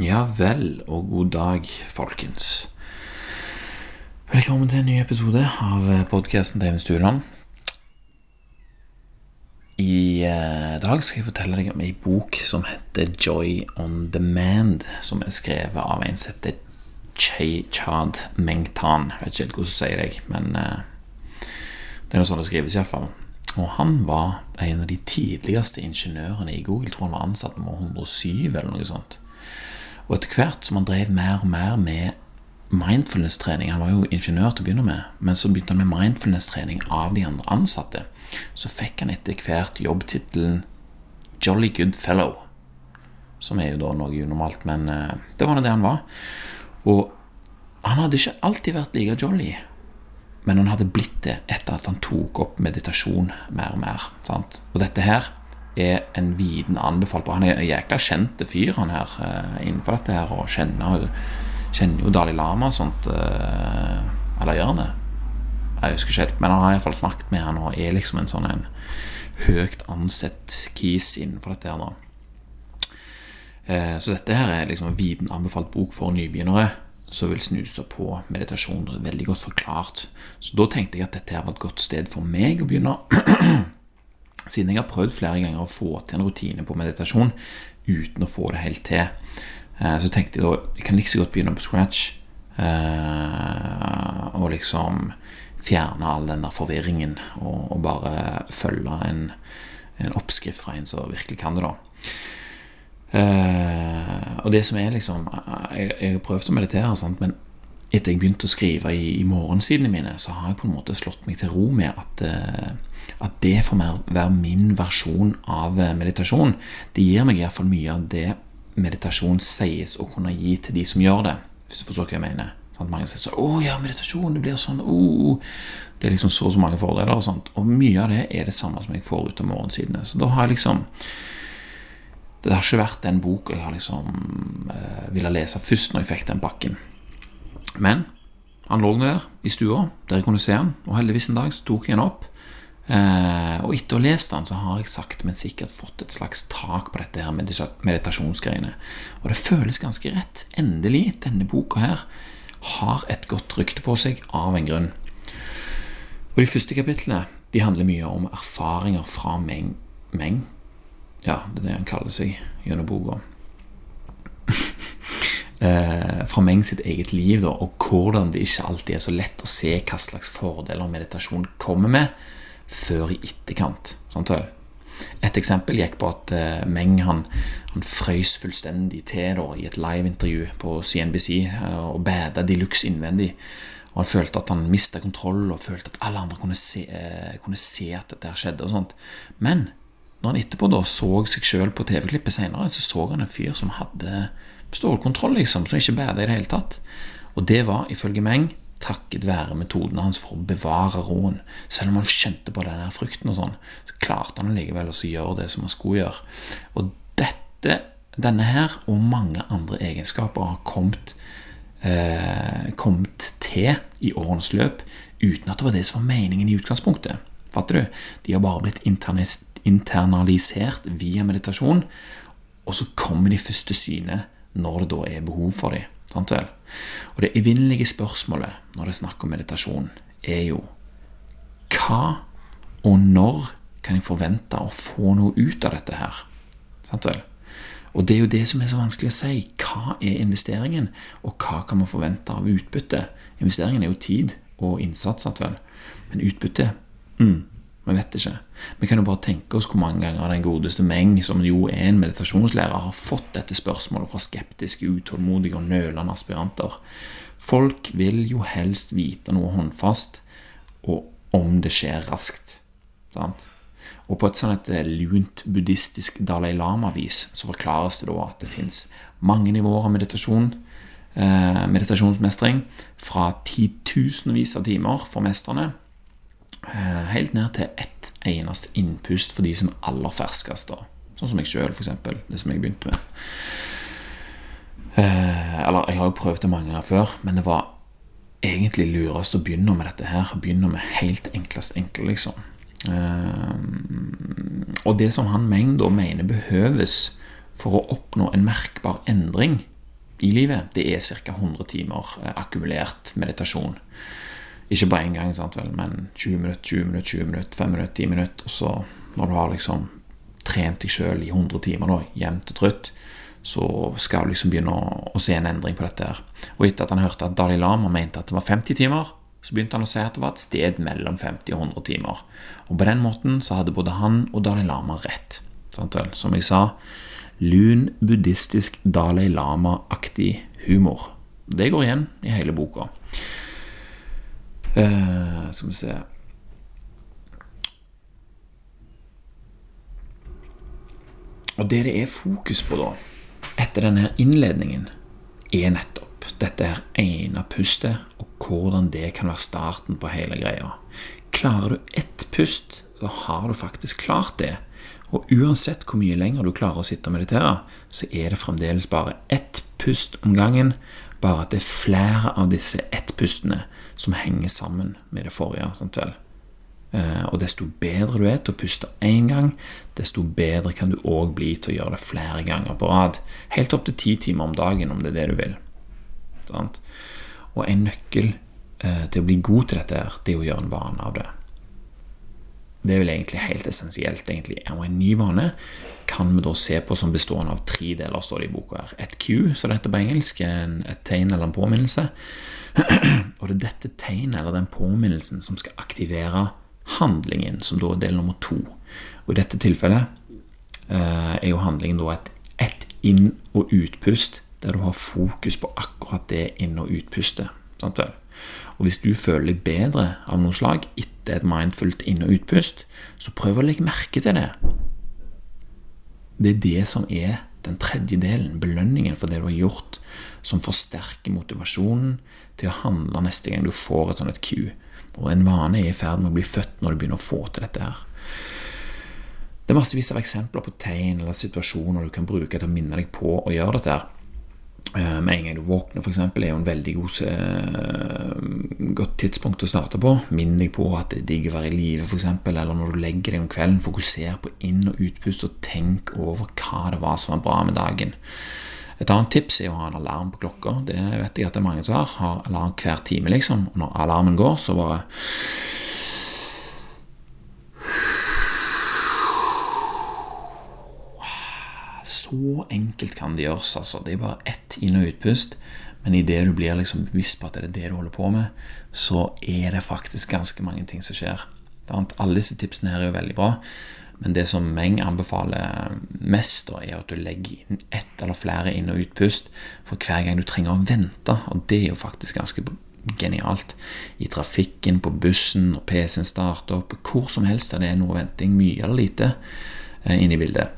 Ja vel, og god dag, folkens. Velkommen til en ny episode av podkasten til Even Stueland. I eh, dag skal jeg fortelle deg om ei bok som heter Joy on Demand, som er skrevet av en som heter Chad Mengtan. Jeg vet ikke helt hvordan jeg sier det, men eh, det er noe sånn det skrives iallfall. Og han var en av de tidligste ingeniørene i Google. Jeg tror han var ansatt med 107 eller noe sånt. Og etter hvert som han drev mer og mer med mindfulness-trening Han var jo ingeniør til å begynne med, men så begynte han med mindfulness-trening av de andre ansatte. Så fikk han etter hvert jobbtittelen Jolly Good Fellow. Som er jo da noe unormalt, men eh, det var nå det han var. Og han hadde ikke alltid vært like jolly, men han hadde blitt det etter at han tok opp meditasjon mer og mer. Sant? Og dette her er en viden anbefalt på. Han er en jækla kjent fyr han her uh, innenfor dette her, og kjenner, kjenner jo Dalai Lama og sånt. Uh, eller gjør han det? Jeg husker ikke helt, men han har iallfall snakket med han og er liksom en sånn en høyt ansett kis innenfor dette her. da. Uh, så dette her er liksom en viden anbefalt bok for nybegynnere som vil snuse på meditasjon. Veldig godt forklart. Så da tenkte jeg at dette her var et godt sted for meg å begynne. Siden jeg har prøvd flere ganger å få til en rutine på meditasjon uten å få det helt til, eh, så tenkte jeg da jeg kan like så godt begynne på scratch. Eh, og liksom fjerne all den der forvirringen og, bare følge en, en, oppskrift fra en som virkelig kan det, da. Uh, og det som er liksom Jeg, har prøvd å meditere, sant, men etter jeg begynte å skrive i, i morgensidene mine, så har jeg på en måte slått meg til ro med at at det får være min versjon av eh, meditasjon. Det gir meg iallfall mye av det meditasjon sies å kunne gi til de som gjør det. Hvis du forstår hva jeg mener. Sånn, mange sier så, 'Å ja, meditasjon, det blir sånn oh, Det er liksom så og så mange fordeler.' Og sånt Og mye av det er det samme som jeg får ut av morgensidene. Så da har jeg liksom Det har ikke vært den boka jeg har liksom eh, ville lese først når jeg fikk den pakken. Men han lå der i stua, der jeg kunne se han, og heldigvis en dag så tok jeg han opp. Eh, og etter å ha lest den, så har jeg sakte, men sikkert fått et slags tak på dette her meditasjonsgreiene. Og det føles ganske rett. Endelig, denne boka her har et godt rykte på seg av en grunn. Og De første kapitlene de handler mye om erfaringer fra Meng. Meng. Ja, det er det han kaller seg gjennom boka. eh, fra Meng sitt eget liv, da, og hvordan det ikke alltid er så lett å se hva slags fordeler meditasjon kommer med før i etterkant. Vel? Et eksempel gikk på at uh, Meng han, han frøys fullstendig til da, i et liveintervju på CNBC eh, og bada de luxe innvendig. Og Han følte at han mista kontroll og følte at alle andre kunne se, uh, kunne se at dette skjedde. og sånt. Men når han etterpå da så seg sjøl på TV-klippet seinere, så så han en fyr som hadde stålkontroll, liksom, som ikke bada i det hele tatt. Og det var ifølge Meng takket være metodene hans for å bevare roen. Selv om han kjente på denne frykten, og sånn, så klarte han likevel å gjøre det som han skulle gjøre. Og dette, denne her og mange andre egenskaper har kommet, eh, kommet til i årenes løp uten at det var det som var meningen i utgangspunktet. Fatter du? De har bare blitt internalisert via meditasjon, og så kommer de første syne når det da er behov for dem. Sant vel? Og det evinnelige spørsmålet når det er snakk om meditasjon, er jo hva og når kan jeg forvente å få noe ut av dette her? Sant vel? Og det er jo det som er så vanskelig å si. Hva er investeringen, og hva kan man forvente av utbytte? Investeringen er jo tid og innsats, sant vel? Men utbytte mm, vi vet ikke. Vi kan jo bare tenke oss hvor mange ganger den godeste Meng, som jo er en meditasjonslærer, har fått dette spørsmålet fra skeptiske, utålmodige og nølende aspiranter. Folk vil jo helst vite noe håndfast, og om det skjer raskt. Sant? Og på et sånn et lunt buddhistisk Dalai Lama-vis så forklares det da at det fins mange nivåer av meditasjon, eh, meditasjonsmestring, fra titusenvis av timer for mestrene Eh, helt ned til ett eneste innpust for de som er aller ferskest. Da. Sånn som meg sjøl, f.eks. Det som jeg begynte med. Eh, eller, jeg har jo prøvd det mange ganger før, men det var egentlig lurest å begynne med dette her. Begynne med helt enklest enkle, liksom. Eh, og det som han Meng da mener behøves for å oppnå en merkbar endring i livet, det er ca. 100 timer eh, akkumulert meditasjon. Ikke på én gang, sant vel, men 20 minutter, 20 minutter, 20 minutter, 5 minutter, 10 minutter. Og så, når du har liksom trent deg sjøl i 100 timer, da, jevnt og trutt, så skal du liksom begynne å, å, se en endring på dette. her. Og etter at han hørte at Dalai Lama mente at det var 50 timer, så begynte han å si at det var et sted mellom 50 og 100 timer. Og på den måten så hadde både han og Dalai Lama rett. Sant vel? Som jeg sa, lun buddhistisk Dalai Lama-aktig humor. Det går igjen i hele boka. Uh, skal vi se Og det det er fokus på, da, etter denne innledningen, er nettopp dette her ene pustet, og hvordan det kan være starten på hele greia. Klarer du ett pust, så har du faktisk klart det. Og uansett hvor mye lenger du klarer å sitte og meditere, så er det fremdeles bare ett pust om gangen, bare at det er flere av disse ettpustene som henger sammen med det forrige. Sant vel? Eh, og desto bedre du er til å puste én gang, desto bedre kan du òg bli til å gjøre det flere ganger på rad. Helt opp til ti timer om dagen, om det er det du vil. Og en nøkkel eh, til å bli god til dette, her, det er å gjøre en vane av det. Det er vel egentlig helt essensielt. egentlig. Og en ny vane kan vi da se på som bestående av tre deler, står det i boka her. Et Q, så dette på engelsk, et tegn eller en påminnelse. Og det er dette tegnet eller den påminnelsen som skal aktivere handlingen, som da er del nummer to. Og i dette tilfellet eh, er jo handlingen da et ett inn- og utpust, der du har fokus på akkurat det inn- og utpustet. Sant vel? Og hvis du føler deg bedre av noe slag etter et mindfullt inn- og utpust, så prøv å legge merke til det. Det er det som er den tredje delen, belønningen for det du har gjort, som forsterker motivasjonen til å handle neste gang du får et sånt et Q. Og en vane er i ferd med å bli født når du begynner å få til dette her. Det er massevis av eksempler på tegn eller situasjoner du kan bruke til å minne deg på å gjøre dette. her. Eh, med en gang du våkner, f.eks., er jo en veldig god, uh, godt tidspunkt å starte på. Minn deg på at det er digg å være i live, f.eks., eller når du legger deg om kvelden. Fokuser på inn- og utpust, og tenk over hva det var som var bra med dagen. Et annet tips er å ha en alarm på klokka. Det vet jeg at det er mange som har. Har alarm hver time, liksom. Og når alarmen går, så bare Så enkelt kan det gjøres. altså. Det er bare ett inn- og utpust. Men idet du blir liksom bevisst på at det er det du holder på med, så er det faktisk ganske mange ting som skjer. Alle disse tipsene her er jo veldig bra, men det som jeg anbefaler mest, da, er at du legger inn ett eller flere inn- og utpust for hver gang du trenger å vente. Og det er jo faktisk ganske genialt. I trafikken, på bussen, når PC-en starter opp, hvor som helst der det er noe venting, mye eller lite, inn inne i bildet.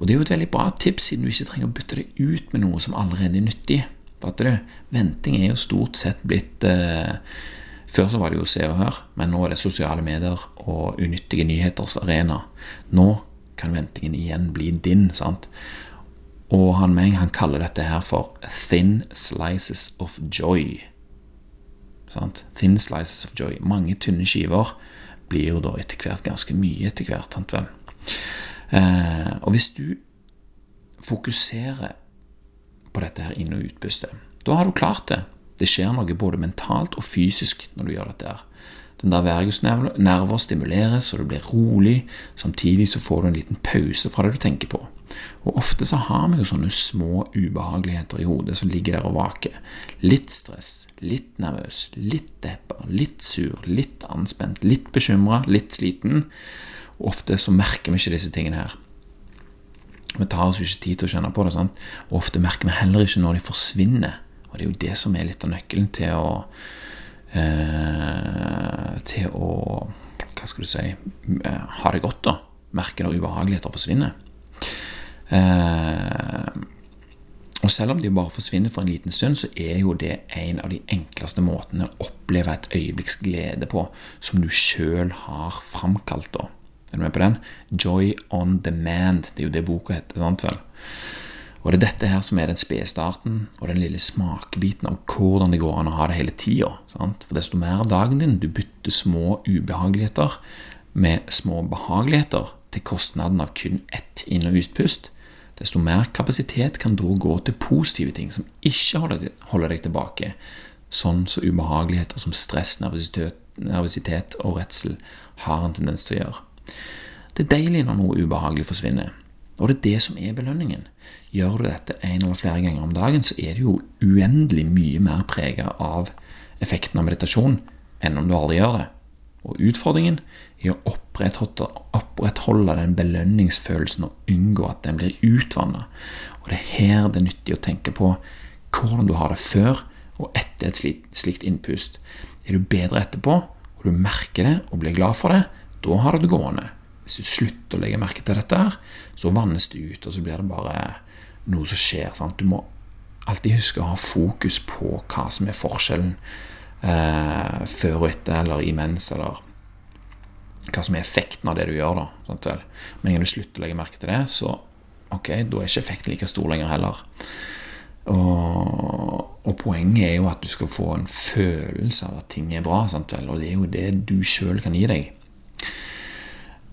Og det er jo et veldig bra tips, siden du ikke trenger å bytte det ut med noe som allerede er nyttig. Fatter du? Venting er jo stort sett blitt eh, Før så var det jo Se og Hør, men nå er det sosiale medier og unyttige nyheters arena. Nå kan ventingen igjen bli din, sant? Og han Meng han kaller dette her for 'thin slices of joy'. Sant? Thin slices of joy. Mange tynne skiver blir jo da etter hvert ganske mye etter hvert. sant vel? Eh, og hvis du fokuserer på dette her inn- og utpustet, da har du klart det. Det skjer noe både mentalt og fysisk når du gjør dette. her. Den der vergusnerver stimuleres, og du blir rolig. Samtidig så får du en liten pause fra det du tenker på. Og Ofte så har vi jo sånne små ubehageligheter i hodet som ligger der og vaker. Litt stress, litt nervøs, litt deppa, litt sur, litt anspent, litt bekymra, litt sliten. Og ofte så merker vi ikke disse tingene her. Vi tar oss jo ikke tid til å kjenne på det. sant? Og ofte merker vi heller ikke når de forsvinner. Og det er jo det som er litt av nøkkelen til å eh, Til å Hva skal du si eh, Ha det godt, da. Merke når ubehageligheter forsvinner. Eh, og selv om de bare forsvinner for en liten stund, så er jo det en av de enkleste måtene å oppleve et øyeblikks glede på, som du sjøl har framkalt. da. Er du med på den? Joy on demand. Det er jo det boka heter. sant vel? Og det er dette her som er den spede starten og den lille smakebiten av hvordan det går an å ha det hele tida. For desto mer av dagen din du bytter små ubehageligheter med små behageligheter til kostnaden av kun ett inn- og utpust, desto mer kapasitet kan da gå til positive ting som ikke holder deg tilbake, sånn som ubehageligheter som stress, nervøsitet og redsel har en tendens til å gjøre. Det er deilig når noe ubehagelig forsvinner, og det er det som er belønningen. Gjør du dette en eller flere ganger om dagen, så er du jo uendelig mye mer prega av effekten av meditasjon enn om du aldri gjør det. Og utfordringen er å opprettholde, den belønningsfølelsen og unngå at den blir utvanna. Og det er her det er nyttig å tenke på hvordan du har det før og etter et slikt innpust. Er du bedre etterpå, og du merker det og blir glad for det, da har du det gående. Hvis du slutter å legge merke til dette, her, så vannes det ut, og så blir det bare noe som skjer. Sant? Du må alltid huske å ha fokus på hva som er forskjellen eh, før og etter, eller imens, eller hva som er effekten av det du gjør. da? Men når du slutter å legge merke til det, så ok, da er ikke effekten like stor lenger heller. Og, og, poenget er jo at du skal få en følelse av at ting er bra, sant og det er jo det du sjøl kan gi deg.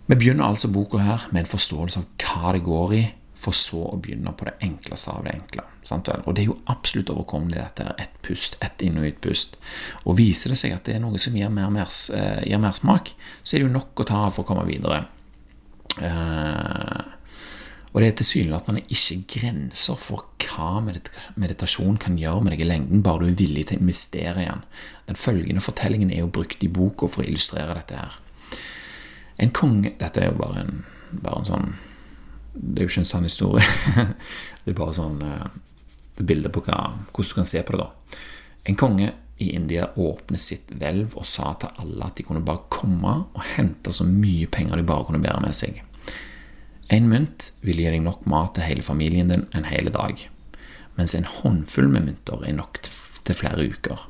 Vi begynner altså boka her med en forståelse av hva det går i, for så å begynne på det enkleste av det enkle. Sant? Og det er jo absolutt overkommelig, dette er ett pust, ett inn- og utpust. Og viser det seg at det er noe som gir mer, mer, eh, gir mersmak, så er det jo nok å ta av for å komme videre. Eh, og det er tilsynelatende ikke grenser for hva meditasjon kan gjøre med deg i lengden, bare du er villig til å investere i den. Den følgende fortellingen er jo brukt i boka for å illustrere dette her. En konge Dette er jo bare en, bare en sånn det er jo ikke en sann historie. det er bare sånn uh, bilde på hva, hvordan du kan se på det. da. En konge i India åpnet sitt hvelv og sa til alle at de kunne bare komme og hente så mye penger de bare kunne bære med seg. En mynt vil gi deg nok mat til hele familien din en hel dag, mens en håndfull med mynter er nok til flere uker.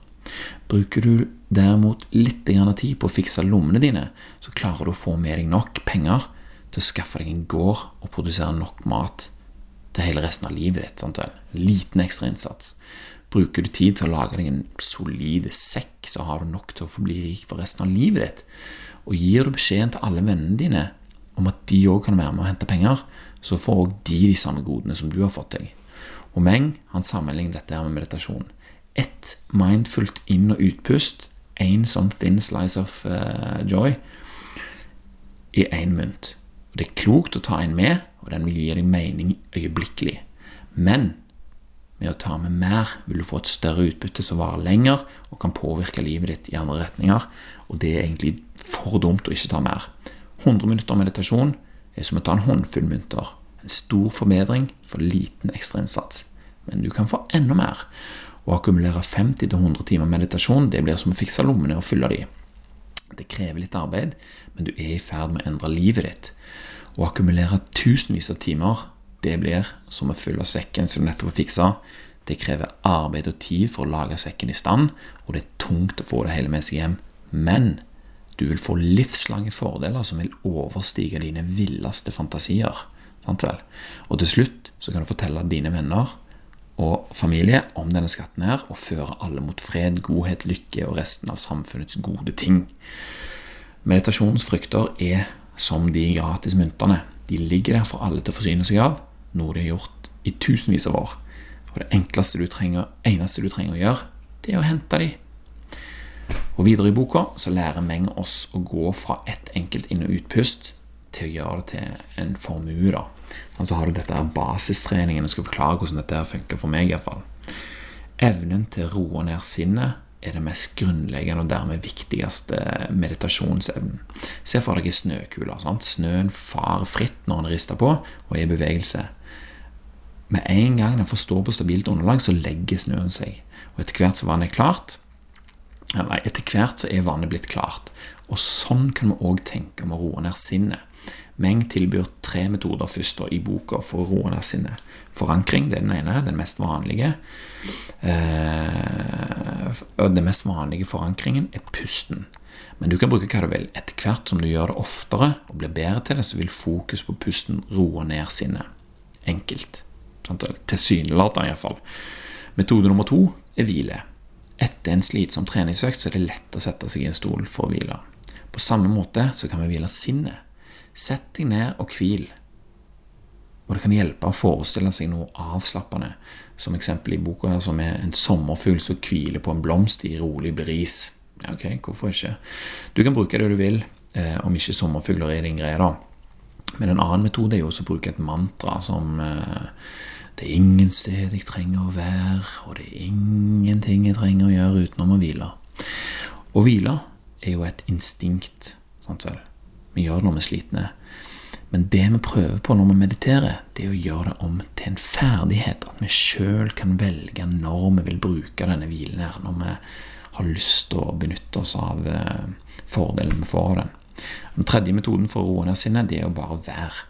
Bruker du derimot litt tid på å fikse lommene dine, så klarer du å få med deg nok penger til å skaffe deg en gård og produsere nok mat til hele resten av livet ditt. Sant vel? Liten ekstra innsats. Bruker du tid til å lage deg en solid sekk, så har du nok til å forbli rik for resten av livet ditt. Og gir du beskjeden til alle vennene dine om at de òg kan være med og hente penger, så får òg de de samme godene som du har fått deg. Og Meng han sammenligner dette med meditasjon. Ett mindfullt inn- og utpust, én sånn thin slice of uh, joy, i én mynt. Og Det er klokt å ta en med, og den vil gi deg mening øyeblikkelig. Men med å ta med mer vil du få et større utbytte som varer lenger og kan påvirke livet ditt i andre retninger, og det er egentlig for dumt å ikke ta mer. 100 minutter meditasjon er som å ta en håndfull mynter. En stor forbedring for liten ekstrainnsats. Men du kan få enda mer. Å akkumulere 50-100 timer meditasjon det blir som å fikse lommene og fylle de. Det krever litt arbeid, men du er i ferd med å endre livet ditt. Å akkumulere tusenvis av timer, det blir som å fylle sekken som du nettopp har fiksa. Det krever arbeid og tid for å lage sekken i stand, og det er tungt å få det hele med seg hjem. Men du vil få livslange fordeler som vil overstige dine villeste fantasier. Og til slutt så kan du fortelle dine venner og familie om denne skatten her, og føre alle mot fred, godhet, lykke og resten av samfunnets gode ting. Meditasjonsfrykter er som de gratis myntene. De ligger der for alle til å forsyne seg av, noe de har gjort i tusenvis av år. Og det enkleste du trenger, eneste du trenger å gjøre, det er å hente de. Og Videre i boka så lærer Meng oss å gå fra ett enkelt inn- og utpust til å gjøre det til en formue. da. Og så har du dette her basistreningen. Jeg skal forklare hvordan dette funker for meg. i hvert fall. Evnen til å roe ned sinnet er det mest grunnleggende og dermed viktigste meditasjonsevnen. Se for deg ei snøkule. Sant? Snøen farer fritt når den rister på og er i bevegelse. Med en gang den får stå på stabilt underlag, så legger snøen seg. Og etter hvert som vannet er klart Nei, etter hvert så er vannet blitt klart. Og sånn kan vi òg tenke om å roe ned sinnet. Meng tilbyr tre metoder først i boka for å roe ned sinnet. Forankring det er den ene, den mest vanlige. Eh, den mest vanlige forankringen er pusten. Men du kan bruke hva du vil. Etter hvert som du gjør det oftere og blir bedre til det, så vil fokus på pusten roe ned sinnet. Enkelt. Tilsynelatende, iallfall. Metode nummer to er hvile. Etter en slitsom treningsøkt så er det lett å sette seg i en stol for å hvile. På samme måte så kan vi hvile sinnet. Sett deg ned og hvil. Og det kan hjelpe å forestille seg noe avslappende, som eksempel i boka her, som er en sommerfugl som hviler på en blomst i rolig bris. Ja, ok, hvorfor ikke? Du kan bruke det du vil, eh, om ikke sommerfugler er din greie, da. Men en annen metode er jo også å bruke et mantra som eh, Det er ingen sted jeg trenger å være, og det er ingenting jeg trenger å gjøre utenom å hvile. Å hvile er jo et instinkt, sant vel. Vi gjør det når vi er slitne. Men det vi prøver på når vi mediterer, det er å gjøre det om til en ferdighet. At vi sjøl kan velge når vi vil bruke denne hvilen her. Når vi har lyst til å benytte oss av eh, fordelen vi får av den. Den tredje metoden for å roe ned sinnet, det er å bare være.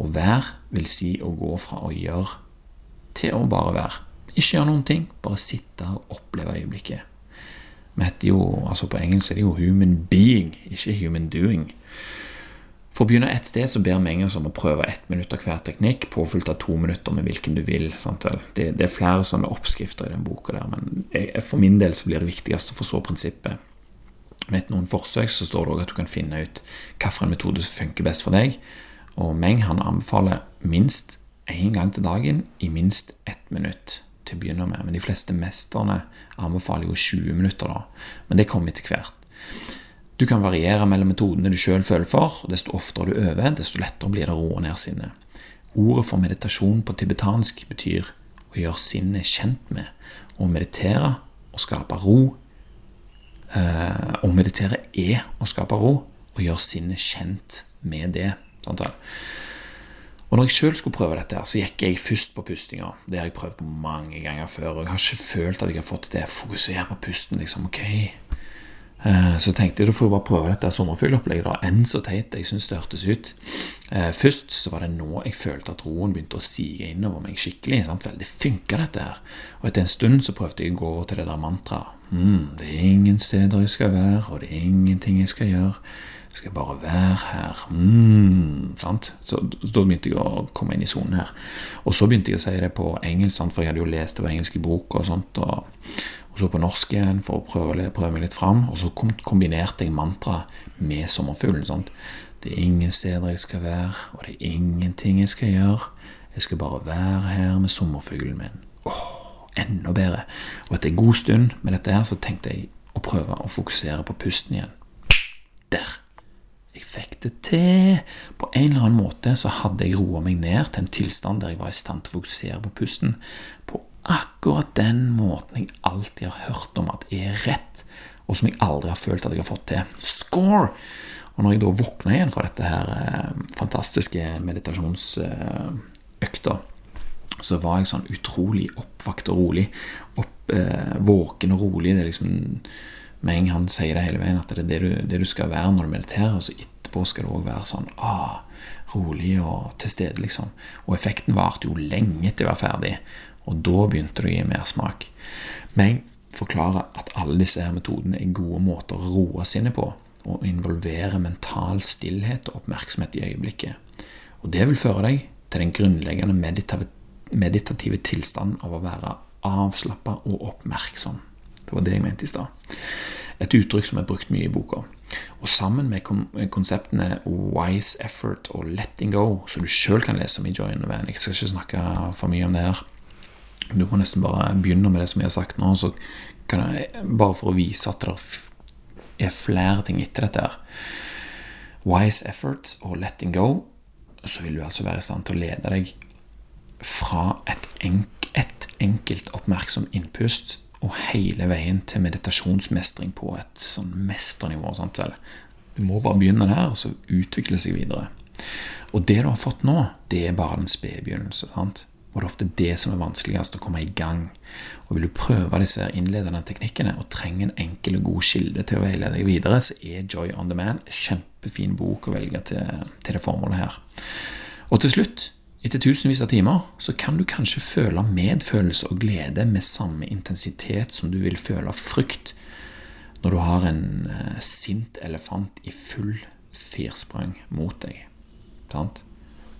Å være vil si å gå fra å gjøre til å bare være. Ikke gjøre noen ting, bare sitte og oppleve øyeblikket. Vi heter jo, altså På engelsk er det jo 'human being', ikke 'human doing'. For å begynne et sted så ber oss om å prøve ett minutt av hver teknikk, påfylt av to minutter med hvilken du vil. Det, det, er flere sånne oppskrifter i den boka, der, men jeg, for min del så blir det viktigst å forstå prinsippet. Med noen forsøk så står det òg at du kan finne ut hvilken metode som funker best for deg. Og Meng han anbefaler minst én gang til dagen i minst ett minutt til å begynne med. Men de fleste mesterne anbefaler jo 20 minutter, da. Men det kommer etter hvert. Du kan variere mellom metodene du sjøl føler for. og Desto oftere du øver, desto lettere blir det å roe ned sinnet. Ordet for meditasjon på tibetansk betyr å gjøre sinnet kjent med. Å meditere og skape ro. Eh, å meditere er å skape ro, og gjøre sinnet kjent med det. Sant vel? Og når jeg sjøl skulle prøve dette, så gikk jeg først på pustinga. Det har jeg prøvd på mange ganger før. Og jeg har ikke følt at jeg har fått det. Fokusere på pusten, liksom. Ok. Eh, så tenkte jeg da får jeg bare prøve dette sommerfuglopplegget. da, Enn så teit jeg syns det hørtes ut. Eh, først så var det nå jeg følte at roen begynte å sige innover meg skikkelig. sant vel, Det funka, dette her. Og etter en stund så prøvde jeg å gå over til det der mantraet. Mm, det er ingen steder jeg skal være, og det er ingenting jeg skal gjøre. Jeg skal bare være her. Mm, sant? Så, Da begynte jeg å komme inn i sonen her. Og så begynte jeg å si det på engelsk, sant? for jeg hadde jo lest det på engelsk i bok. Og sånt, og, så på norsk igjen for å prøve, prøve meg litt fram. Og så kombinerte jeg mantra med sommerfuglen. sånn. Det er ingen steder jeg skal være, og det er ingenting jeg skal gjøre. Jeg skal bare være her med sommerfuglen min. Åh, enda bedre. Og etter en god stund med dette her, så tenkte jeg å prøve å fokusere på pusten igjen. Der jeg fikk det til. På en eller annen måte så hadde jeg roa meg ned til en tilstand der jeg var i stand til å fokusere på pusten. På akkurat den måten jeg alltid har hørt om at er rett, og som jeg aldri har følt at jeg har fått til. Score! Og når jeg da våkna igjen fra dette her eh, fantastiske meditasjonsøkta, så var jeg sånn utrolig oppvakt og rolig. Opp, eh, våken og rolig. Det er liksom med en gang han sier det hele veien, at det er det du, det du skal være når du mediterer. Og så etterpå skal du òg være sånn ah, rolig og til stede, liksom. Og effekten varte jo lenge til jeg var ferdig, og da begynte det å gi mersmak. Men forklarer at alle disse her metodene er gode måter å roe sinnet på, og involvere mental stillhet og oppmerksomhet i øyeblikket. Og det vil føre deg til den grunnleggende meditative, tilstanden av å være avslappa og oppmerksom. Det var det jeg mente i stad. Et uttrykk som er brukt mye i boka. Og sammen med konseptene wise effort og letting go, som du sjøl kan lese om i Joy the Van Jeg skal ikke snakke for mye om det her. Du må nesten bare begynne med det som jeg har sagt nå, så kan jeg, bare for å vise at det er flere ting etter dette her. Wise efforts og letting go, så vil du altså være i stand til å lede deg fra et, enk, et enkelt oppmerksom innpust og hele veien til meditasjonsmestring på et sånn mesternivå. Sant vel? Du må bare begynne der, og så utvikle seg videre. Og det du har fått nå, det er bare en spede begynnelse. Sant? Og det er ofte det som er vanskeligst, å komme i gang. Og Vil du prøve disse innledende teknikkene og trenger en enkel og god kilde til å veilede deg videre, så er Joy on the Man kjempefin bok å velge til, til det formålet her. Og til slutt etter tusenvis av timer så kan du kanskje føle medfølelse og glede med samme intensitet som du vil føle frykt når du har en uh, sint elefant i full firsprang mot deg. Sant?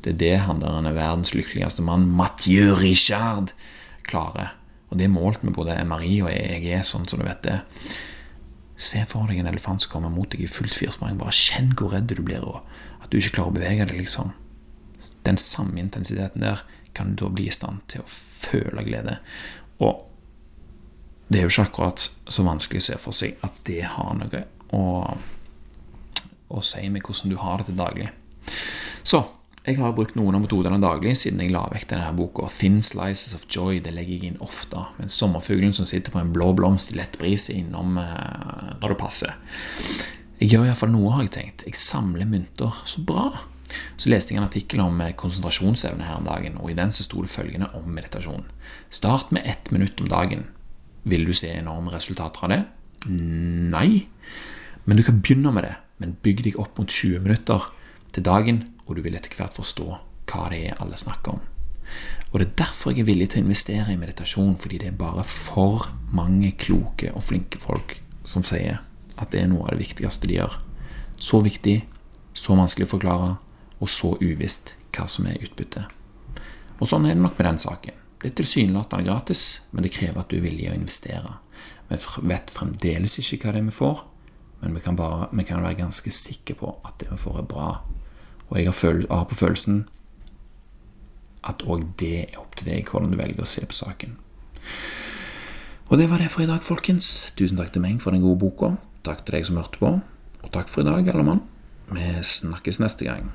Det er det han der er verdens lykkeligste mann, Mathieu Richard, klarer. Og det er målt med både MRI og EEG, sånn som du vet det. Se for deg en elefant som kommer mot deg i fullt firsprang. Bare kjenn hvor redd du blir, og at du ikke klarer å bevege deg. liksom. den samme intensiteten der, kan du da bli i stand til å føle glede. Og det er jo ikke akkurat så vanskelig å se for seg at det har noe å, å si med hvordan du har det til daglig. Så jeg har brukt noen av metodene daglig siden jeg la vekk denne boka. Thin Slices of Joy det legger jeg inn ofte. Men sommerfuglen som sitter på en blå blomst i lett bris, innom eh, når det passer. Jeg gjør iallfall noe, har jeg tenkt. Jeg samler mynter. Så bra. Så leste jeg en artikkel om eh, konsentrasjonsevne her om dagen, og i den så sto det følgende om meditasjon. Start med ett minutt om dagen. Vil du se enorme resultater av det? Nei. Men du kan begynne med det. Men bygg deg opp mot 20 minutter til dagen, og du vil etter hvert forstå hva det er alle snakker om. Og Det er derfor jeg er villig til å investere i meditasjon, fordi det er bare for mange kloke og flinke folk som sier at det er noe av det viktigste de gjør. Så viktig, så vanskelig å forklare, og så uvisst hva som er utbyttet. Og sånn er det nok med den saken. Det er tilsynelatende gratis, men det krever at du er villig å investere. Vi vet fremdeles ikke hva det er vi får, men vi kan, bare, vi kan være ganske sikre på at det vi får, er bra. Og jeg har, har på følelsen at òg det er opp til deg hvordan du velger å se på saken. Og det var det for i dag, folkens. Tusen takk til meg for den gode boka. Takk til deg som hørte på. Og takk for i dag, alle mann. Vi snakkes neste gang.